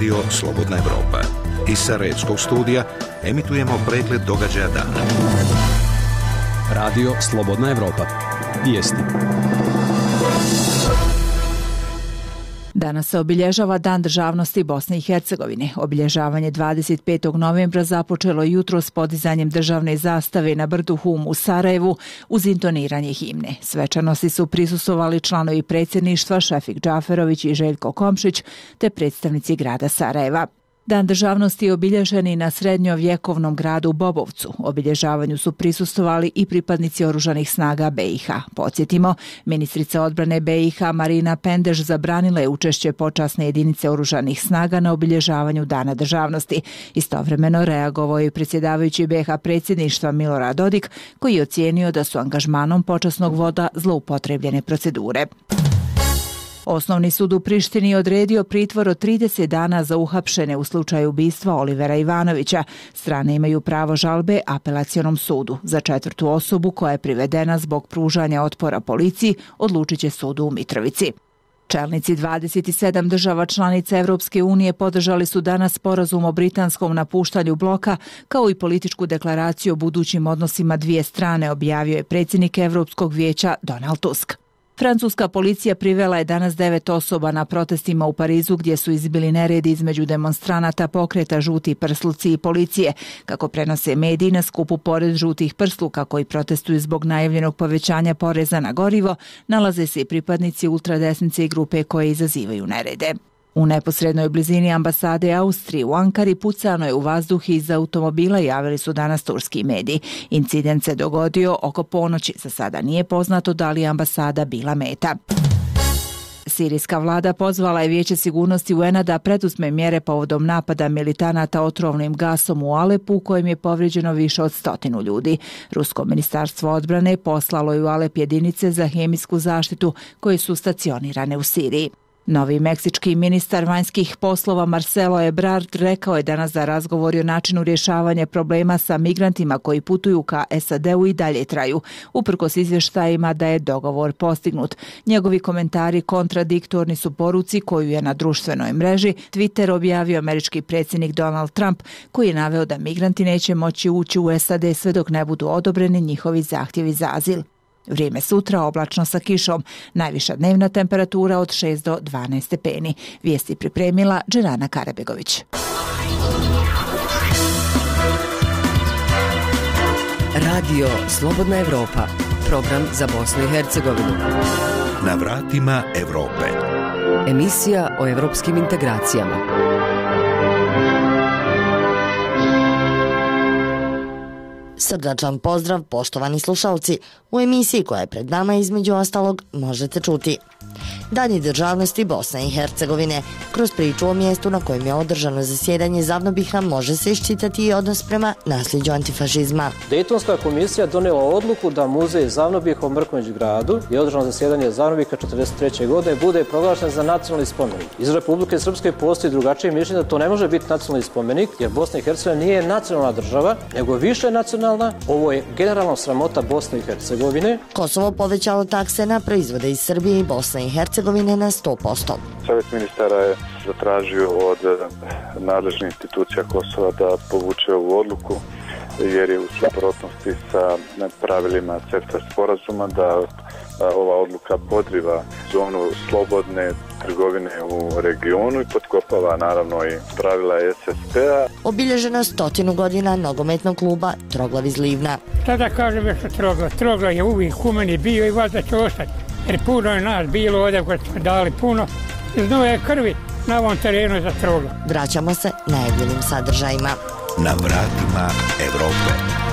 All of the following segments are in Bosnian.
Radio Slobodna Evropa. Iz Sarajevskog studija emitujemo pregled događaja dana. Radio Slobodna Evropa. Vijesti. Danas se obilježava Dan državnosti Bosne i Hercegovine. Obilježavanje 25. novembra započelo jutro s podizanjem državne zastave na brdu Hum u Sarajevu uz intoniranje himne. Svečanosti su prisusovali članovi predsjedništva Šefik Džaferović i Željko Komšić te predstavnici grada Sarajeva. Dan državnosti je obilježen i na srednjovjekovnom gradu Bobovcu. Obilježavanju su prisustovali i pripadnici oružanih snaga BiH. Podsjetimo, ministrica odbrane BiH Marina Pendež zabranila je učešće počasne jedinice oružanih snaga na obilježavanju Dana državnosti. Istovremeno reagovao je predsjedavajući BiH predsjedništva Milorad Dodik, koji je ocijenio da su angažmanom počasnog voda zloupotrebljene procedure. Osnovni sud u Prištini odredio pritvor od 30 dana za uhapšene u slučaju ubistva Olivera Ivanovića. Strane imaju pravo žalbe apelacionom sudu. Za četvrtu osobu koja je privedena zbog pružanja otpora policiji odlučit će sudu u Mitrovici. Čelnici 27 država članica Evropske unije podržali su danas sporazum o britanskom napuštanju bloka, kao i političku deklaraciju o budućim odnosima dvije strane, objavio je predsjednik Evropskog vijeća Donald Tusk. Francuska policija privela je danas devet osoba na protestima u Parizu gdje su izbili neredi između demonstranata pokreta žuti prsluci i policije. Kako prenose mediji na skupu pored žutih prsluka koji protestuju zbog najavljenog povećanja poreza na gorivo, nalaze se i pripadnici ultradesnice i grupe koje izazivaju nerede. U neposrednoj blizini ambasade Austrije u Ankari pucano je u vazduh iz automobila, javili su danas turski mediji. Incident se dogodio oko ponoći, za sada nije poznato da li ambasada bila meta. Sirijska vlada pozvala je Vijeće sigurnosti UN-a da preduzme mjere povodom napada militanata otrovnim gasom u Alepu u kojem je povrijeđeno više od stotinu ljudi. Rusko ministarstvo odbrane poslalo je u Alep jedinice za hemijsku zaštitu koje su stacionirane u Siriji. Novi meksički ministar vanjskih poslova Marcelo Ebrard rekao je danas da razgovori o načinu rješavanja problema sa migrantima koji putuju ka SAD-u i dalje traju, uprkos izvještajima da je dogovor postignut. Njegovi komentari kontradiktorni su poruci koju je na društvenoj mreži Twitter objavio američki predsjednik Donald Trump, koji je naveo da migranti neće moći ući u SAD sve dok ne budu odobreni njihovi zahtjevi za azil. Vrijeme sutra oblačno sa kišom. Najviša dnevna temperatura od 6 do 12 stepeni. Vijesti pripremila Džerana Karabegović. Radio Slobodna Evropa. Program za Bosnu i Hercegovinu. Na vratima Evrope. Emisija o evropskim integracijama. Srdačan pozdrav, poštovani slušalci. U emisiji koja je pred nama između ostalog možete čuti. Dani državnosti Bosne i Hercegovine. Kroz priču o mjestu na kojem je održano zasjedanje Zavnobiha može se iščitati i odnos prema nasljeđu antifašizma. Dejtonska komisija donela odluku da muzej Zavnobih u Mrković gradu je održano zasjedanje Zavnobiha 43. godine bude proglašen za nacionalni spomenik. Iz Republike Srpske postoji drugačije mišljenje da to ne može biti nacionalni spomenik jer Bosna i Hercegovina nije nacionalna država nego više nacionalna. Ovo je generalno sramota Bosne i Hercegovine. Kosovo povećalo takse na proizvode iz Srbije i Bosne i Hercegovine Hercegovine na 100%. Savjet ministara je zatražio od eh, nadležnih institucija Kosova da povuče ovu odluku jer je u suprotnosti sa pravilima CEFTA sporazuma da eh, ova odluka podriva zonu slobodne trgovine u regionu i potkopava naravno i pravila SSP-a. Obilježena stotinu godina nogometnog kluba Troglav iz Livna. Šta da kažem još o Troglav? Troglav je uvijek u meni bio i vas da će ostati jer puno je nas bilo ovdje koji smo dali puno iz nove krvi na ovom terenu za trogu. Vraćamo se najavljenim sadržajima. Na vratima Evrope.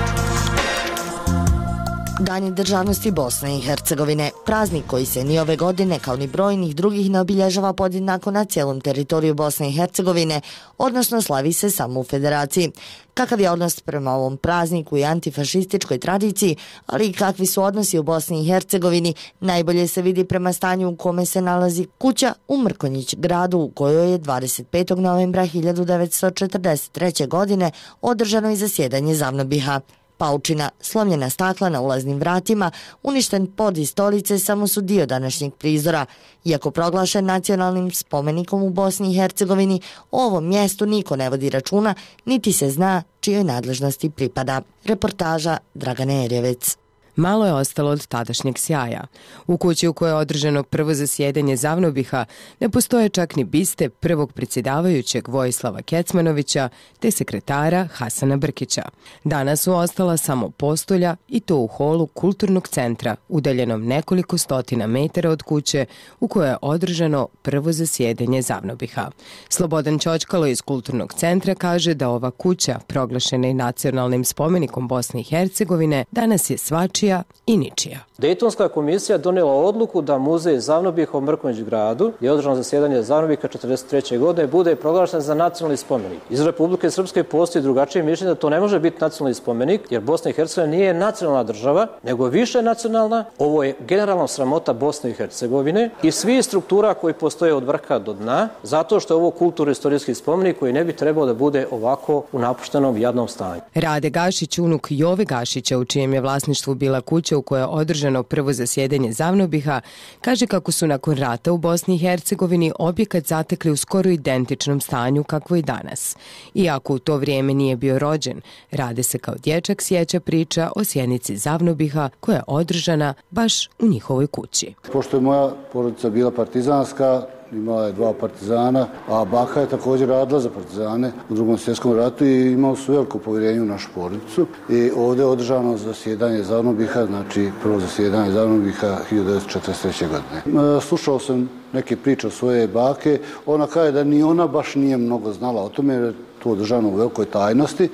Dani državnosti Bosne i Hercegovine. Praznik koji se ni ove godine kao ni brojnih drugih ne obilježava podjednako na cijelom teritoriju Bosne i Hercegovine, odnosno slavi se samo u federaciji. Kakav je odnos prema ovom prazniku i antifašističkoj tradiciji, ali i kakvi su odnosi u Bosni i Hercegovini, najbolje se vidi prema stanju u kome se nalazi kuća u Mrkonjić gradu u kojoj je 25. novembra 1943. godine održano i zasjedanje Zavnobiha. Paučina, slomljena stakla na ulaznim vratima, uništen pod i stolice samo su dio današnjeg prizora. Iako proglašen nacionalnim spomenikom u Bosni i Hercegovini, o ovom mjestu niko ne vodi računa, niti se zna čijoj nadležnosti pripada. Reportaža Dragane Erjevec. Malo je ostalo od tadašnjeg sjaja. U kući u kojoj je održano prvo zasjedanje Zavnobiha ne postoje čak ni biste prvog predsjedavajućeg Vojislava Kecmanovića te sekretara Hasana Brkića. Danas su ostala samo postolja i to u holu kulturnog centra, udaljenom nekoliko stotina metara od kuće u kojoj je održano prvo zasjedanje Zavnobiha. Slobodan Ćočkalo iz kulturnog centra kaže da ova kuća, proglašena i nacionalnim spomenikom Bosne i Hercegovine, danas je svačija ničija i ničija. Dejtonska komisija donela odluku da muzej Zavnobih u Mrković gradu je održano zasjedanje Zavnobika 43. godine bude proglašen za nacionalni spomenik. Iz Republike Srpske postoji drugačije mišljenje da to ne može biti nacionalni spomenik jer Bosna i Hercegovina nije nacionalna država nego više nacionalna. Ovo je generalno sramota Bosne i Hercegovine i svi struktura koji postoje od vrha do dna zato što je ovo kulturno-istorijski spomenik koji ne bi trebao da bude ovako u napuštenom jadnom stanju. Rade Gašić, unuk Jove Gašića u čijem je vlasništvu bila kuća u kojoj je održano prvo zasjedanje Zavnobiha, kaže kako su nakon rata u Bosni i Hercegovini objekat zatekli u skoro identičnom stanju kakvo i danas. Iako u to vrijeme nije bio rođen, rade se kao dječak sjeća priča o sjenici Zavnobiha koja je održana baš u njihovoj kući. Pošto je moja porodica bila partizanska, imala je dva partizana, a baka je također radila za partizane u drugom svjetskom ratu i imao su veliko povjerenje u našu porodicu. I ovdje je održano zasjedanje Zavnobiha, znači prvo zasjedanje Zavnobiha 1943. godine. Slušao sam neke priče o svoje bake, ona kaže da ni ona baš nije mnogo znala o tome, jer je to održano u velikoj tajnosti,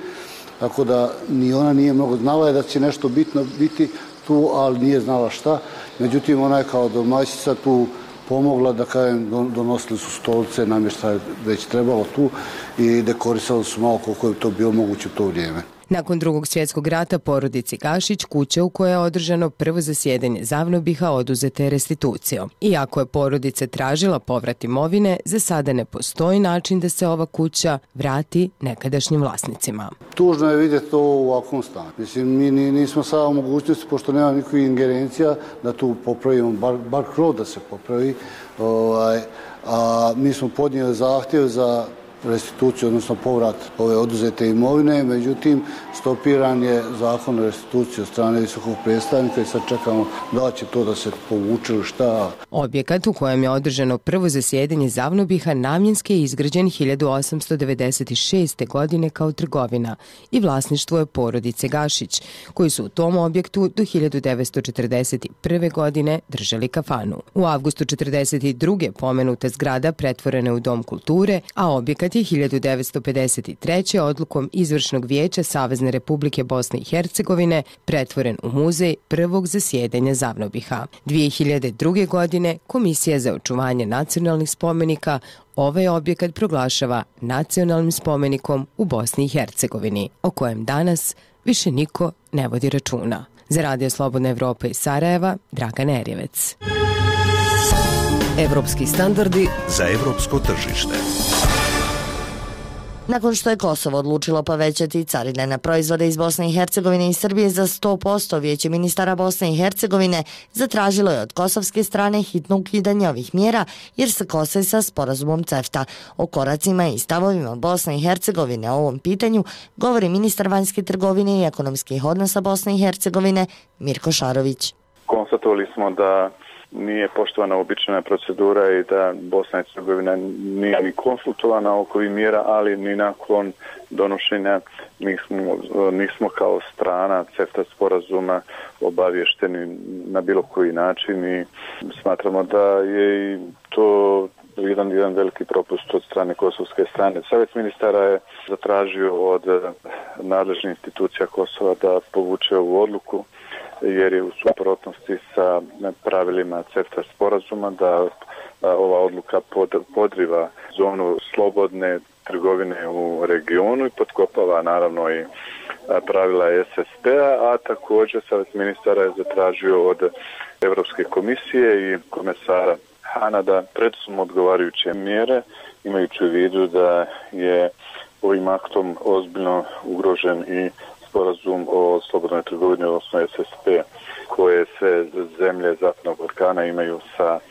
tako da ni ona nije mnogo znala da će nešto bitno biti tu, ali nije znala šta. Međutim, ona je kao domaćica tu pomogla da kajem, donosili su stolice, namještaj već trebalo tu i dekorisali su malo koliko je to bilo moguće u to vrijeme. Nakon drugog svjetskog rata porodici Gašić, kuća u kojoj je održano prvo zasjedanje Zavnobiha oduzete restitucijom. Iako je porodica tražila povrat imovine, za sada ne postoji način da se ova kuća vrati nekadašnjim vlasnicima. Tužno je vidjeti to u ovakvom stanu. Mislim, mi nismo sada u mogućnosti, pošto nema nikakvih ingerencija, da tu popravimo, bar, bar krov da se popravi. Ovaj, a mi smo podnijeli zahtjev za restituciju, odnosno povrat ove oduzete imovine. Međutim, stopiran je zakon o restituciji od strane visokog predstavnika i sad čekamo da će to da se povuče ili šta. Objekat u kojem je održano prvo zasjedanje Zavnobiha namjenski je izgrađen 1896. godine kao trgovina i vlasništvo je porodice Gašić, koji su u tom objektu do 1941. godine držali kafanu. U avgustu 1942. pomenuta zgrada pretvorena u Dom kulture, a objekat je 1953. odlukom Izvršnog vijeća Savezne republike Bosne i Hercegovine pretvoren u muzej prvog zasjedanja Zavnobiha. 2002. godine Komisija za očuvanje nacionalnih spomenika ovaj objekat proglašava nacionalnim spomenikom u Bosni i Hercegovini, o kojem danas više niko ne vodi računa. Za Radio Slobodna Evropa iz Sarajeva, Dragan Erjevec. Evropski standardi za evropsko tržište. Nakon što je Kosovo odlučilo povećati carine na proizvode iz Bosne i Hercegovine i Srbije za 100%, vijeće ministara Bosne i Hercegovine zatražilo je od kosovske strane hitno ukidanje ovih mjera jer se kose sa sporazumom CEFTA. O koracima i stavovima Bosne i Hercegovine o ovom pitanju govori ministar vanjske trgovine i ekonomskih odnosa Bosne i Hercegovine Mirko Šarović. Konstatovali smo da nije poštovana obična procedura i da Bosna i Hercegovina nije ni konsultovana oko ovih mjera, ali ni nakon donošenja nismo, nismo kao strana CEFTA sporazuma obavješteni na bilo koji način i smatramo da je i to jedan, jedan veliki propust od strane kosovske strane. Savjet ministara je zatražio od nadležnih institucija Kosova da povuče ovu odluku jer je u suprotnosti sa pravilima CEFTA sporazuma da ova odluka podriva zonu slobodne trgovine u regionu i podkopava naravno i pravila SSP-a, a također savjet ministara je zatražio od Evropske komisije i komesara Hana da predusmo odgovarajuće mjere, imajući u vidu da je ovim aktom ozbiljno ugrožen i sporazum o slobodnoj trgovini, odnosno SSP, koje sve zemlje Zapadnog Balkana imaju sa e,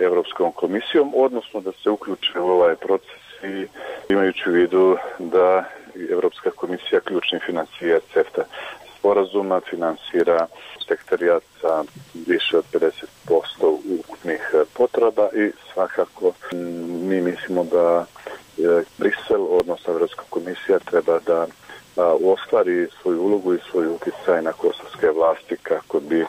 Evropskom komisijom, odnosno da se uključe u ovaj proces i imajući u vidu da Evropska komisija ključni financijer CEFTA sporazuma finansira sektorijat sa više od 50% ukupnih e, potreba i svakako mi mislimo da e, Brisel, odnosno Evropska komisija, treba da ostvari svoju ulogu i svoj utjecaj na kosovske vlasti kako bi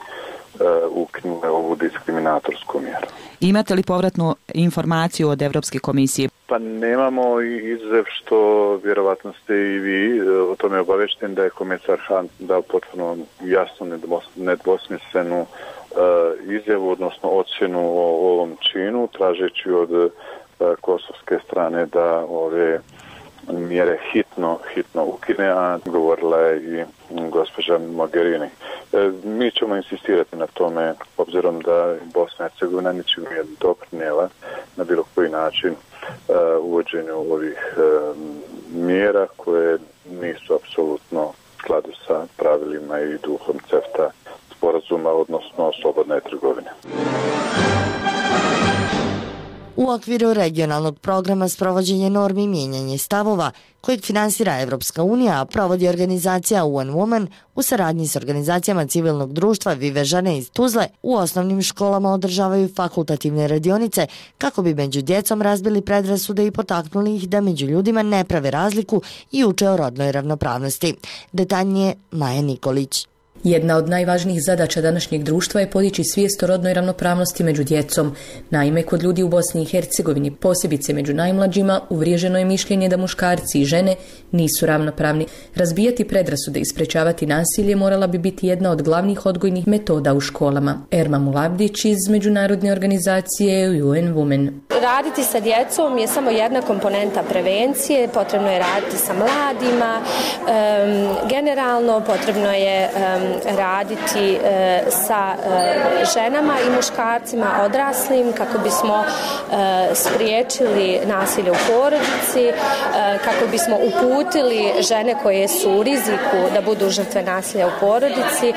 ukinule ovu diskriminatorsku mjeru. Imate li povratnu informaciju od Evropske komisije? Pa nemamo izzev što vjerovatno ste i vi o tome obavešten da je komisar Han dao potpuno jasno nedvosmislenu izjavu, odnosno ocjenu o ovom činu, tražeći od kosovske strane da ove mjere hitno, hitno ukine, a govorila je i gospođa Mogherini. E, mi ćemo insistirati na tome, obzirom da Bosna i Hercegovina ničim je doprinjela na bilo koji način uh, uvođenju ovih e, mjera koje nisu apsolutno skladu sa pravilima i duhom CEFTA sporazuma, odnosno slobodne trgovine. U okviru regionalnog programa sprovođenje normi mijenjanje stavova, kojeg finansira Evropska unija, a provodi organizacija UN Woman u saradnji s organizacijama civilnog društva Vive žene iz Tuzle, u osnovnim školama održavaju fakultativne radionice kako bi među djecom razbili predrasude i potaknuli ih da među ljudima ne prave razliku i uče o rodnoj ravnopravnosti. Detaljnije Maja Nikolić. Jedna od najvažnijih zadaća današnjeg društva je podići svijest o rodnoj ravnopravnosti među djecom. Naime, kod ljudi u Bosni i Hercegovini, posebice među najmlađima, uvriježeno je mišljenje da muškarci i žene nisu ravnopravni. Razbijati predrasude i sprečavati nasilje morala bi biti jedna od glavnih odgojnih metoda u školama. Erma Mulabdić iz Međunarodne organizacije UN Women. Raditi sa djecom je samo jedna komponenta prevencije, potrebno je raditi sa mladima, generalno potrebno je raditi e, sa e, ženama i muškarcima odraslim kako bismo e, spriječili nasilje u porodici, e, kako bismo uputili žene koje su u riziku da budu žrtve nasilja u porodici e,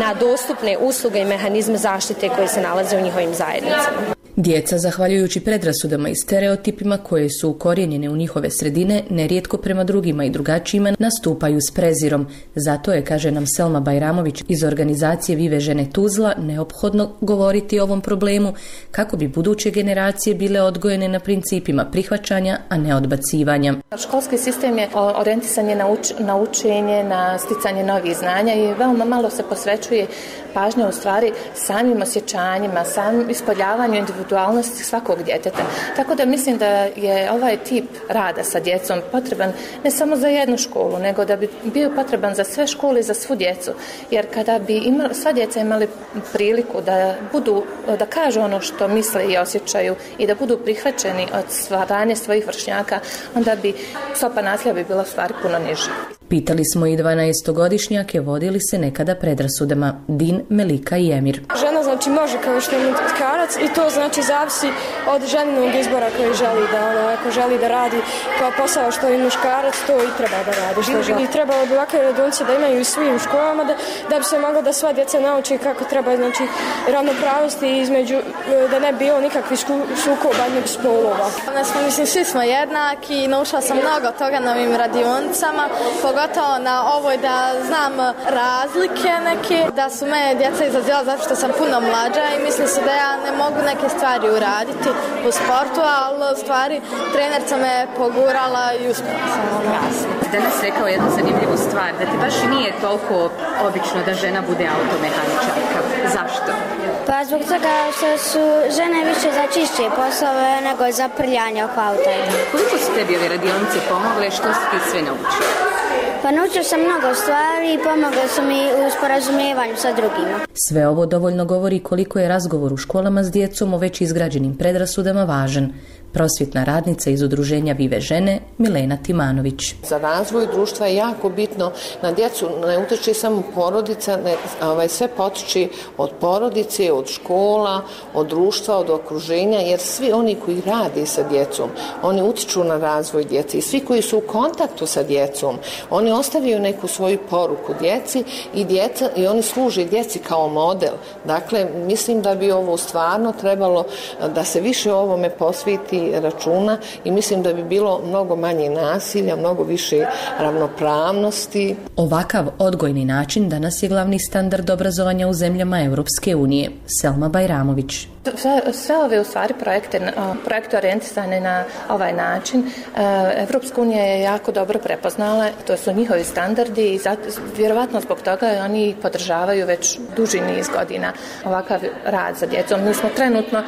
na dostupne usluge i mehanizme zaštite koje se nalaze u njihovim zajednicama. Djeca, zahvaljujući predrasudama i stereotipima koje su ukorijenjene u njihove sredine, nerijetko prema drugima i drugačijima nastupaju s prezirom. Zato je, kaže nam Selma Bajramović iz organizacije Vive žene Tuzla, neophodno govoriti o ovom problemu kako bi buduće generacije bile odgojene na principima prihvaćanja, a ne odbacivanja. Školski sistem je orijentisan je na, uč, na učenje, na sticanje novih znanja i veoma malo se posvećuje pažnja u stvari samim osjećanjima, samim ispoljavanju individualnosti svakog djeteta. Tako da mislim da je ovaj tip rada sa djecom potreban ne samo za jednu školu, nego da bi bio potreban za sve škole i za svu djecu. Jer kada bi imali, sva djeca imali priliku da budu, da kažu ono što misle i osjećaju i da budu prihvaćeni od stvaranje svojih vršnjaka, onda bi stopa nasilja bi bila stvari puno niža. Pitali smo i 12-godišnjake vodili se nekada predrasudama Din, Melika i Emir. Žena znači može kao što je mutkarac i to znači zavisi od ženinog izbora koji želi da ono, ako želi da radi kao posao što je muškarac, to i treba da radi što želi. I trebalo bi ovakve redunce da imaju u svim školama da, da bi se moglo da sva djeca nauči kako treba znači ravnopravnosti između da ne bi bilo nikakvi sukoba nego spolova. Nas, mislim, svi smo jednaki i naučila sam mnogo toga na ovim radionicama, pogotovo na ovoj da znam razlike neke, da su me djeca izazila zato što sam puno mlađa i mislim se da ja ne mogu neke stvari uraditi u sportu, ali u stvari trenerca me pogurala i uspjela sam ono jasno. Danas rekao jednu zanimljivu stvar, da ti baš nije toliko obično da žena bude automehaničarka. Zašto? Pa zbog toga što su žene više za čišće poslove nego za prljanje oko auta. Koliko su tebi ove radionice pomogle, što si ti sve naučio? Pa naučio sam mnogo stvari i pomogao su mi u sporazumijevanju sa drugima. Sve ovo dovoljno govori koliko je razgovor u školama s djecom o već izgrađenim predrasudama važan. Prosvjetna radnica iz udruženja Vive žene Milena Timanović. Za razvoj društva je jako bitno na djecu ne utječe samo porodica, ne, ovaj, sve potiče od porodice, od škola, od društva, od okruženja, jer svi oni koji rade sa djecom, oni utiču na razvoj djece i svi koji su u kontaktu sa djecom, oni ostavljaju neku svoju poruku djeci i, djeca, i oni služe djeci kao model. Dakle, mislim da bi ovo stvarno trebalo eh, da se više ovome posviti računa i mislim da bi bilo mnogo manje nasilja, mnogo više ravnopravnosti. Ovakav odgojni način danas je glavni standard obrazovanja u zemljama Europske unije. Selma Bajramović. Sve, sve ove u stvari projekte, projekte orijentisane na ovaj način, e, Evropska unija je jako dobro prepoznala, to su njihovi standardi i zato, vjerovatno zbog toga oni podržavaju već duži niz godina ovakav rad za djecom. Mi smo trenutno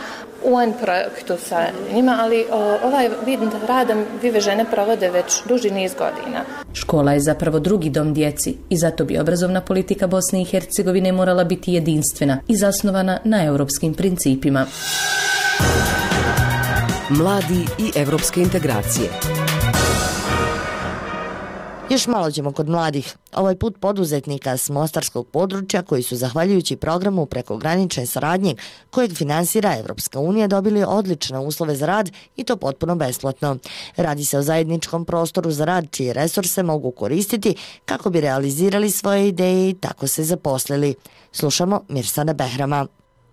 u UN projektu sa njima, ali ovaj vid rada Vive žene provode već duži niz godina. Škola je zapravo drugi dom djeci i zato bi obrazovna politika Bosne i Hercegovine morala biti jedinstvena i zasnovana na europskim principima. Mladi i evropske integracije. Još malo ćemo kod mladih. Ovaj put poduzetnika s Mostarskog područja koji su zahvaljujući programu prekogranične saradnje kojeg finansira Evropska unija dobili odlične uslove za rad i to potpuno besplatno. Radi se o zajedničkom prostoru za rad čije resurse mogu koristiti kako bi realizirali svoje ideje i tako se zaposlili. Slušamo Mirsana Behrama.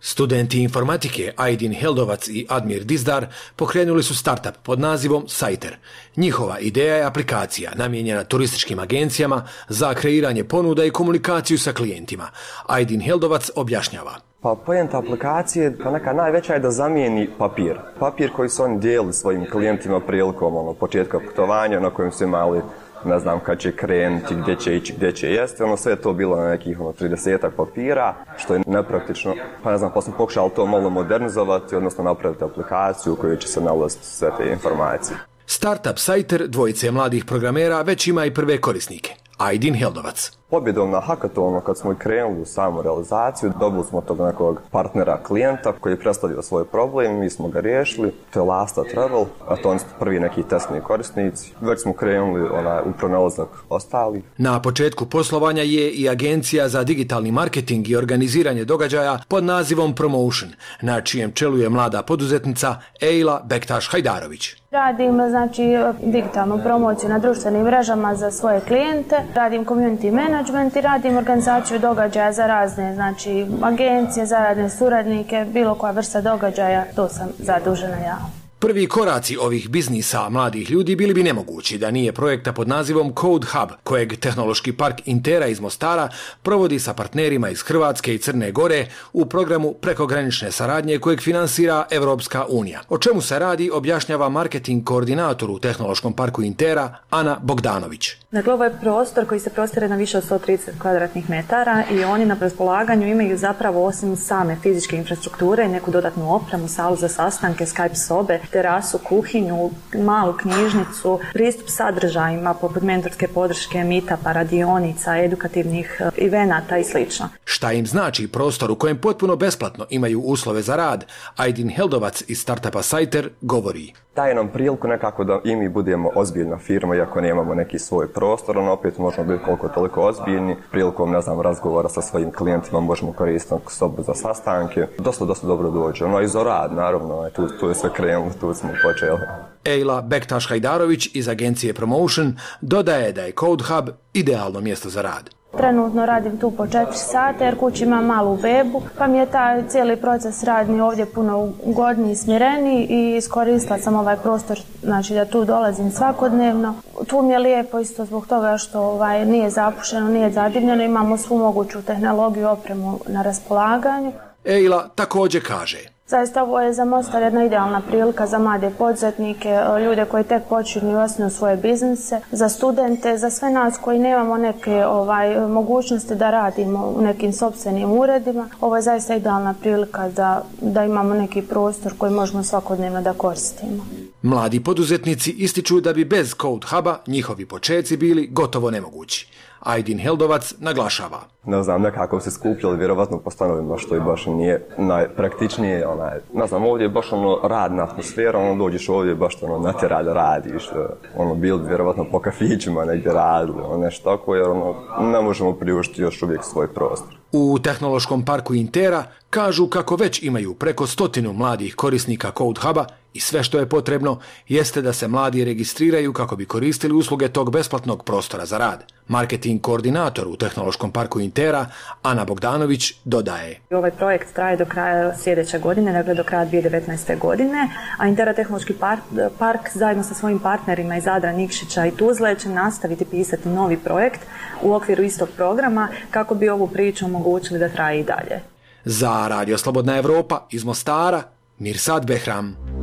Studenti informatike Aydin Heldovac i Admir Dizdar pokrenuli su startup pod nazivom Sajter. Njihova ideja je aplikacija namijenjena turističkim agencijama za kreiranje ponuda i komunikaciju sa klijentima. Aydin Heldovac objašnjava. Pa pojenta aplikacije, pa neka najveća je da zamijeni papir. Papir koji su oni dijeli svojim klijentima prilikom ono, početka putovanja na kojem su imali ne znam kad će krenuti, gdje će ići, gdje će jesti, ono sve je to bilo na nekih ono, 30 papira, što je nepraktično. Pa ne znam, pa smo pokušali to malo modernizovati, odnosno napraviti aplikaciju u kojoj će se nalaziti sve te informacije. Startup Sajter dvojice mladih programera već ima i prve korisnike. Aydin Heldovac pobjedom na hackathonu kad smo krenuli u samu realizaciju, dobili smo tog nekog partnera klijenta koji je predstavio svoj problem, mi smo ga riješili, to je Lasta Travel, a to oni su prvi neki testni korisnici. Već smo krenuli onaj, u pronalazak ostali. Na početku poslovanja je i agencija za digitalni marketing i organiziranje događaja pod nazivom Promotion, na čijem čelu je mlada poduzetnica Ejla Bektaš-Hajdarović. Radim znači, digitalnu promociju na društvenim mrežama za svoje klijente, radim community management, management i radim organizaciju događaja za razne, znači agencije, za radne suradnike, bilo koja vrsta događaja, to sam zadužena ja. Prvi koraci ovih biznisa mladih ljudi bili bi nemogući da nije projekta pod nazivom Code Hub, kojeg Tehnološki park Intera iz Mostara provodi sa partnerima iz Hrvatske i Crne Gore u programu prekogranične saradnje kojeg finansira Evropska unija. O čemu se radi objašnjava marketing koordinator u Tehnološkom parku Intera Ana Bogdanović. Dakle, ovo je prostor koji se prostire na više od 130 kvadratnih metara i oni na raspolaganju imaju zapravo osim same fizičke infrastrukture neku dodatnu opremu, salu za sastanke, Skype sobe, terasu, kuhinju, malu knjižnicu, pristup sadržajima poput mentorske podrške, mita, paradionica, edukativnih e, evenata i sl. Šta im znači prostor u kojem potpuno besplatno imaju uslove za rad, Aydin Heldovac iz startupa Sajter govori daje nam priliku nekako da i mi budemo ozbiljna firma, iako nemamo neki svoj prostor, ono opet možemo biti koliko toliko ozbiljni. Prilikom, ne znam, razgovora sa svojim klijentima možemo koristiti sobu za sastanke. Dosta, dosta dobro dođe. Ono i za rad, naravno, ovaj, tu, tu je sve krenulo, tu smo počeli. Ejla Bektaš-Hajdarović iz agencije Promotion dodaje da je Code Hub idealno mjesto za rad. Trenutno radim tu po 4 sata jer kući imam malu bebu, pa mi je taj cijeli proces radni ovdje puno ugodniji i smireni i iskoristila sam ovaj prostor, znači da tu dolazim svakodnevno. Tu mi je lijepo isto zbog toga što ovaj, nije zapušeno, nije zadivljeno, imamo svu moguću tehnologiju opremu na raspolaganju. Ejla također kaže Zaista ovo je za Mostar jedna idealna prilika za mlade poduzetnike, e, ljude koji tek počinju i osnuju svoje biznise, za studente, za sve nas koji nemamo neke ovaj mogućnosti da radimo u nekim sobstvenim uredima. Ovo je zaista idealna prilika da, da imamo neki prostor koji možemo svakodnevno da koristimo. Mladi poduzetnici ističu da bi bez Code Huba njihovi počeci bili gotovo nemogući. Ajdin Heldovac naglašava. Ne znam, nekako se skupljali vjerovatno po stanovima što i baš nije najpraktičnije. Onaj, ne znam, ovdje je baš ono radna atmosfera, ono dođeš ovdje baš ono natjera da radiš. Ono, bili vjerovatno po kafićima negdje radili, ono nešto tako, jer ono, ne možemo priuštiti još uvijek svoj prostor. U Tehnološkom parku Intera kažu kako već imaju preko stotinu mladih korisnika Code Huba i sve što je potrebno jeste da se mladi registriraju kako bi koristili usluge tog besplatnog prostora za rad. Marketing koordinator u Tehnološkom parku Intera, Ana Bogdanović, dodaje. Ovaj projekt traje do kraja sljedeće godine, dakle do kraja 2019. godine, a Intera Tehnološki park, park zajedno sa svojim partnerima iz Zadra, Nikšića i Tuzle će nastaviti pisati novi projekt u okviru istog programa kako bi ovu priču omogućili da traje i dalje. Za Radio Slobodna Evropa iz Mostara, Mirsad Behram.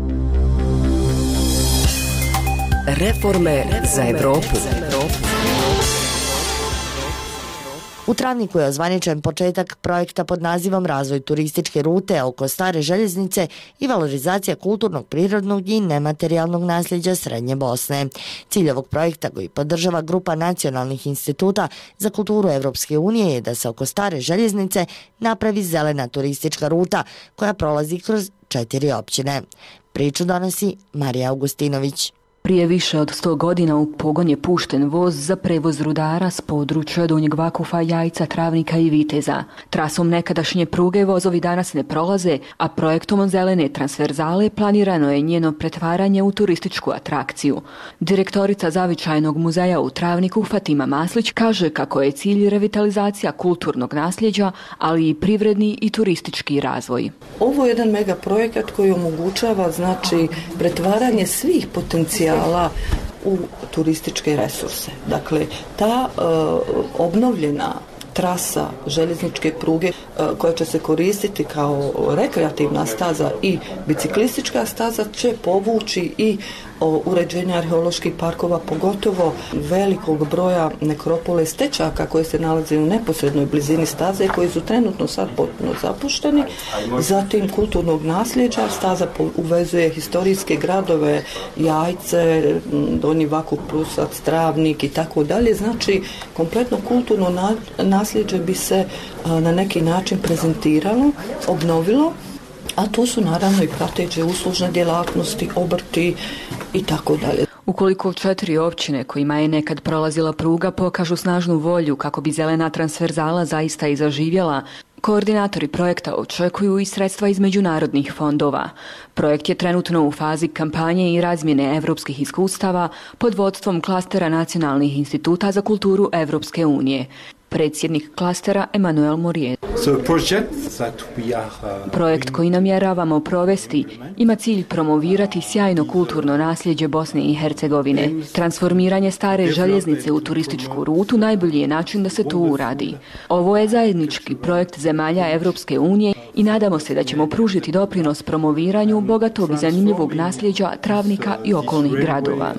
Reforme za Evropu. U Travniku je ozvaničen početak projekta pod nazivom Razvoj turističke rute oko stare željeznice i valorizacija kulturnog, prirodnog i nematerijalnog nasljeđa Srednje Bosne. Cilj ovog projekta koji podržava grupa nacionalnih instituta za kulturu Evropske unije je da se oko stare željeznice napravi zelena turistička ruta koja prolazi kroz četiri općine. Priču donosi Marija Augustinović. Prije više od 100 godina u pogon je pušten voz za prevoz rudara s područja Donjeg Vakufa, Jajca, Travnika i Viteza. Trasom nekadašnje pruge vozovi danas ne prolaze, a projektom zelene transverzale planirano je njeno pretvaranje u turističku atrakciju. Direktorica Zavičajnog muzeja u Travniku Fatima Maslić kaže kako je cilj revitalizacija kulturnog nasljeđa, ali i privredni i turistički razvoj. Ovo je jedan megaprojekat koji omogućava znači pretvaranje svih potencijala potencijala u turističke resurse. Dakle, ta uh, obnovljena trasa željezničke pruge e, koja će se koristiti kao rekreativna staza i biciklistička staza će povući i uređenje arheoloških parkova, pogotovo velikog broja nekropole stečaka koje se nalaze u neposrednoj blizini staze koji su trenutno sad potpuno zapušteni. Zatim kulturnog nasljeđa, staza uvezuje historijske gradove, jajce, Donji Vakup, Prusac, Travnik i tako dalje. Znači, kompletno kulturno na nasljeđe bi se na neki način prezentiralo, obnovilo a tu su naravno i prateće uslužne djelatnosti, obrti i tako dalje. Ukoliko četiri općine kojima je nekad prolazila pruga pokažu snažnu volju kako bi zelena transverzala zaista i zaživjela, Koordinatori projekta očekuju i sredstva iz međunarodnih fondova. Projekt je trenutno u fazi kampanje i razmjene evropskih iskustava pod vodstvom klastera nacionalnih instituta za kulturu Evropske unije predsjednik klastera Emanuel Morier. Projekt koji namjeravamo provesti ima cilj promovirati sjajno kulturno nasljeđe Bosne i Hercegovine. Transformiranje stare željeznice u turističku rutu najbolji je način da se to uradi. Ovo je zajednički projekt zemalja Evropske unije i nadamo se da ćemo pružiti doprinos promoviranju bogatog i zanimljivog nasljeđa travnika i okolnih gradova.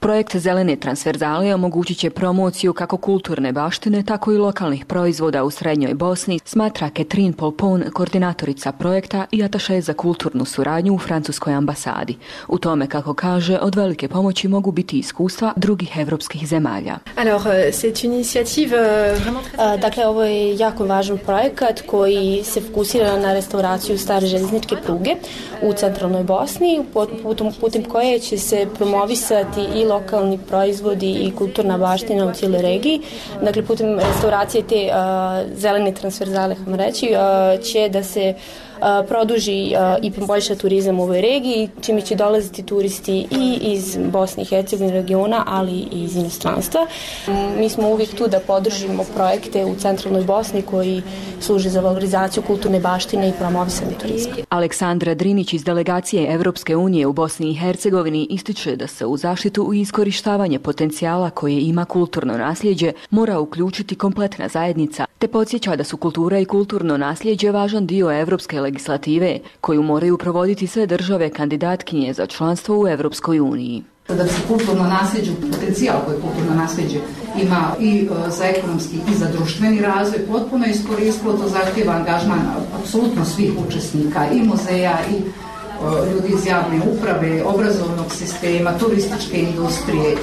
Projekt Zelene transverzale omogućit će promociju promociju kako kulturne baštine, tako i lokalnih proizvoda u Srednjoj Bosni, smatra Ketrin Polpon, koordinatorica projekta i ataše za kulturnu suradnju u Francuskoj ambasadi. U tome, kako kaže, od velike pomoći mogu biti iskustva drugih evropskih zemalja. Alors, euh, c'est une initiative euh, vraiment très... Dakle, ovo je jako važan projekat koji se fokusira na restauraciju stare željezničke pruge u centralnoj Bosni, putem, putem koje će se promovisati i lokalni proizvodi i kulturna baština u cijeloj cijeloj regiji. Dakle, putem restauracije te uh, zeleni transverzale, vam reći, uh, će da se uh, produži i poboljša turizam u ovoj regiji, čime će dolaziti turisti i iz Bosne i Hercegovine regiona, ali i iz inostranstva. Mi smo uvijek tu da podržimo projekte u centralnoj Bosni koji služe za valorizaciju kulturne baštine i promovisanje turizma. Aleksandra Drinić iz delegacije Evropske unije u Bosni i Hercegovini ističe da se u zaštitu i iskorištavanje potencijala koje ima kulturno nasljeđe mora uključiti kompletna zajednica, te podsjeća da su kultura i kulturno nasljeđe važan dio evropske legislative koju moraju provoditi sve države kandidatkinje za članstvo u Evropskoj uniji. Da se kulturno nasljeđe, potencijal koje kulturno nasljeđe ima i e, za ekonomski i za društveni razvoj, potpuno iskoristilo, to zahtjeva angažman apsolutno svih učesnika i muzeja i e, ljudi iz javne uprave, obrazovnog sistema, turističke industrije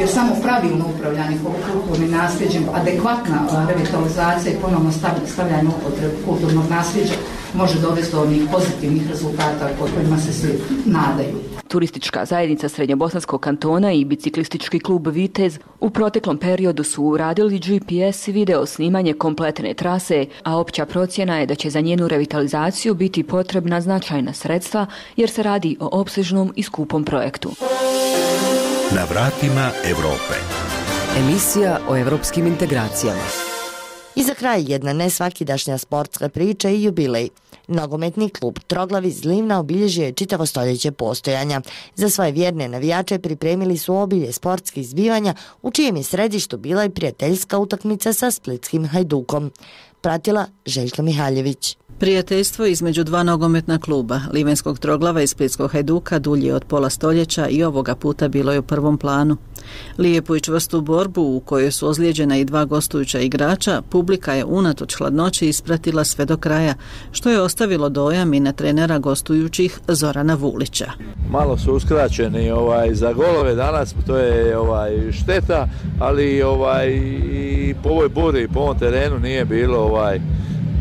jer samo pravilno upravljanje kulturnim nasljeđem, adekvatna revitalizacija i ponovno stavljanje upotrebu kulturnog nasljeđa može dovesti do onih pozitivnih rezultata pod kojima se svi nadaju. Turistička zajednica Srednjobosanskog kantona i biciklistički klub Vitez u proteklom periodu su uradili GPS i video snimanje kompletne trase, a opća procjena je da će za njenu revitalizaciju biti potrebna značajna sredstva jer se radi o opsežnom i skupom projektu. Na vratima Evrope. Emisija o evropskim integracijama. I za kraj jedna nesvakidašnja sportska priča i jubilej. Nogometni klub Troglavi Zlivna obilježio je čitavo stoljeće postojanja. Za svoje vjerne navijače pripremili su obilje sportskih zbivanja u čijem je središtu bila i prijateljska utakmica sa Splitskim Hajdukom. Pratila Željka Mihaljević. Prijateljstvo između dva nogometna kluba, Livenskog troglava i Splitskog hajduka, dulje od pola stoljeća i ovoga puta bilo je u prvom planu. Lijepu i čvrstu borbu u kojoj su ozlijeđena i dva gostujuća igrača, publika je unatoč hladnoći ispratila sve do kraja, što je ostavilo dojam i na trenera gostujućih Zorana Vulića. Malo su uskraćeni ovaj za golove danas, to je ovaj šteta, ali ovaj i po ovoj buri po ovom terenu nije bilo ovaj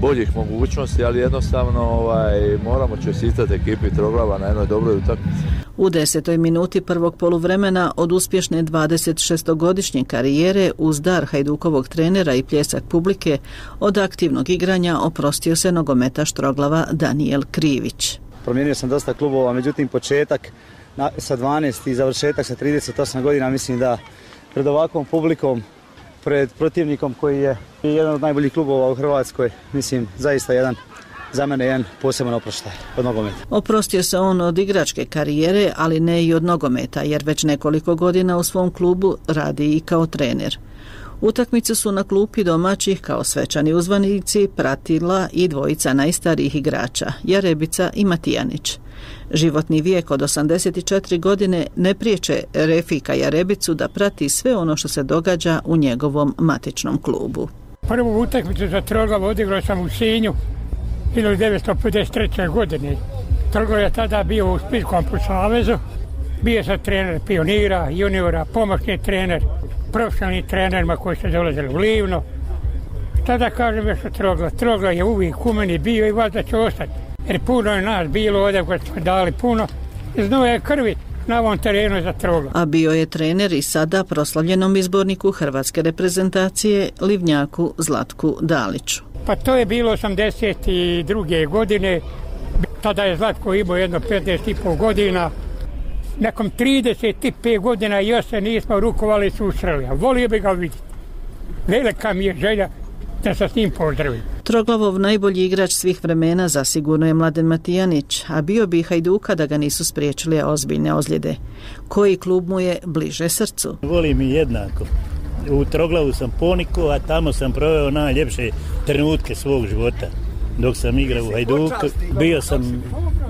boljih mogućnosti, ali jednostavno ovaj, moramo čestitati ekipi Troglava na jednoj dobroj utakmici. U desetoj minuti prvog poluvremena od uspješne 26-godišnje karijere uz dar Hajdukovog trenera i pljesak publike od aktivnog igranja oprostio se nogometaš Troglava Daniel Krivić. Promijenio sam dosta klubova, međutim početak na, sa 12 i završetak sa 38 godina mislim da pred ovakvom publikom pred protivnikom koji je jedan od najboljih klubova u Hrvatskoj, mislim, zaista jedan za mene jedan poseban oproštaj od nogometa. Oprostio se on od igračke karijere, ali ne i od nogometa, jer već nekoliko godina u svom klubu radi i kao trener. Utakmice su na klupi domaćih kao svečani uzvanici pratila i dvojica najstarijih igrača, Jarebica i Matijanić. Životni vijek od 84 godine ne priječe Refika Jarebicu da prati sve ono što se događa u njegovom matičnom klubu. Prvu utakmicu za Troglav odigrao sam u Sinju 1953. godine. Troglav je tada bio u Splitskom savezu. Bio sam trener pionira, juniora, pomoćni trener, profesionalni trenerima koji su dolazili u Livno. Tada kažem još o Trogla. Trogla je uvijek u meni bio i vas da će ostati jer puno je nas bilo ovdje koji smo dali puno znoje krvi na ovom terenu za troglo. A bio je trener i sada proslavljenom izborniku hrvatske reprezentacije Livnjaku Zlatku Daliću. Pa to je bilo 82. godine, tada je Zlatko imao jedno 15,5 godina, nekom 35 godina još se nismo rukovali susreli, a volio bi ga vidjeti. Velika mi je želja da se s njim pozdravim. Troglavov najbolji igrač svih vremena zasigurno je Mladen Matijanić, a bio bi Hajduka da ga nisu spriječili ozbiljne ozljede. Koji klub mu je bliže srcu? Volim i jednako. U Troglavu sam poniko, a tamo sam proveo najljepše trenutke svog života. Dok sam igrao u Hajduku, bio sam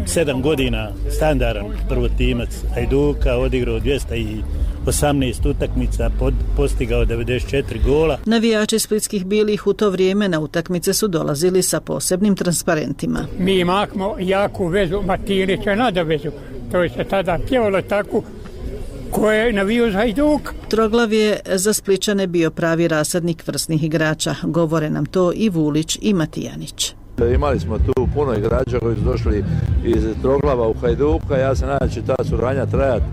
sedam godina standaran prvotimac Hajduka, odigrao 200 i 18 utakmica, pod, postigao 94 gola. Navijači splitskih bilih u to vrijeme na utakmice su dolazili sa posebnim transparentima. Mi imakmo jaku vezu Matinića nada vezu. To je se tada pjevalo tako koje je navio za Hajduk. Troglav je za Spličane bio pravi rasadnik vrsnih igrača. Govore nam to i Vulić i Matijanić. Imali smo tu puno igrača koji su došli iz Troglava u Hajduka. Ja se nadam će ta suranja trajati,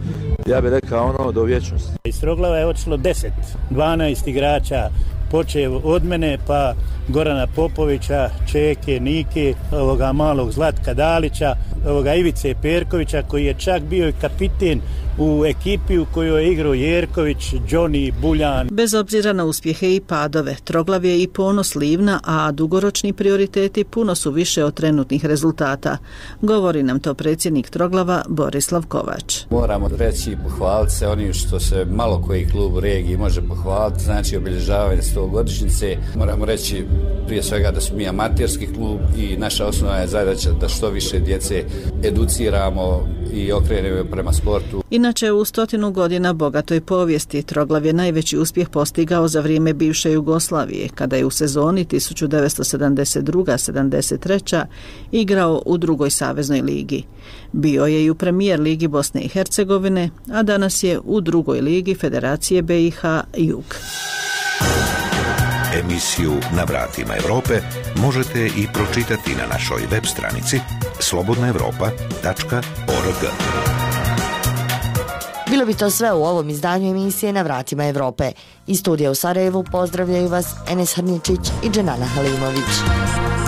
ja bih rekao ono, do vječnosti. Iz Troglava je otišlo 10, 12 igrača, počev od mene pa Gorana Popovića, Čeke, Nike, ovoga malog Zlatka Dalića, ovoga Ivice Perkovića koji je čak bio i kapiten u ekipi u kojoj je igrao Jerković, Johnny, Buljan. Bez obzira na uspjehe i padove, Troglav je i ponos Livna, a dugoročni prioriteti puno su više od trenutnih rezultata. Govori nam to predsjednik Troglava Borislav Kovač. Moramo reći i pohvaliti se onim što se malo koji klub u regiji može pohvaliti, znači obilježavanje 100 godišnjice. Moramo reći prije svega da smo mi amaterski klub i naša osnova je zadaća da što više djece educiramo i okrenemo prema sportu. I Inače, u stotinu godina bogatoj povijesti Troglav je najveći uspjeh postigao za vrijeme bivše Jugoslavije, kada je u sezoni 1972-73 igrao u drugoj saveznoj ligi. Bio je i u premijer ligi Bosne i Hercegovine, a danas je u drugoj ligi Federacije BiH Jug. Emisiju Na vratima Evrope možete i pročitati na našoj web stranici slobodnaevropa.org. Bilo bi to sve u ovom izdanju emisije Na vratima Evrope. Iz studija u Sarajevu pozdravljaju vas Enes Hrničić i Dženana Halimović.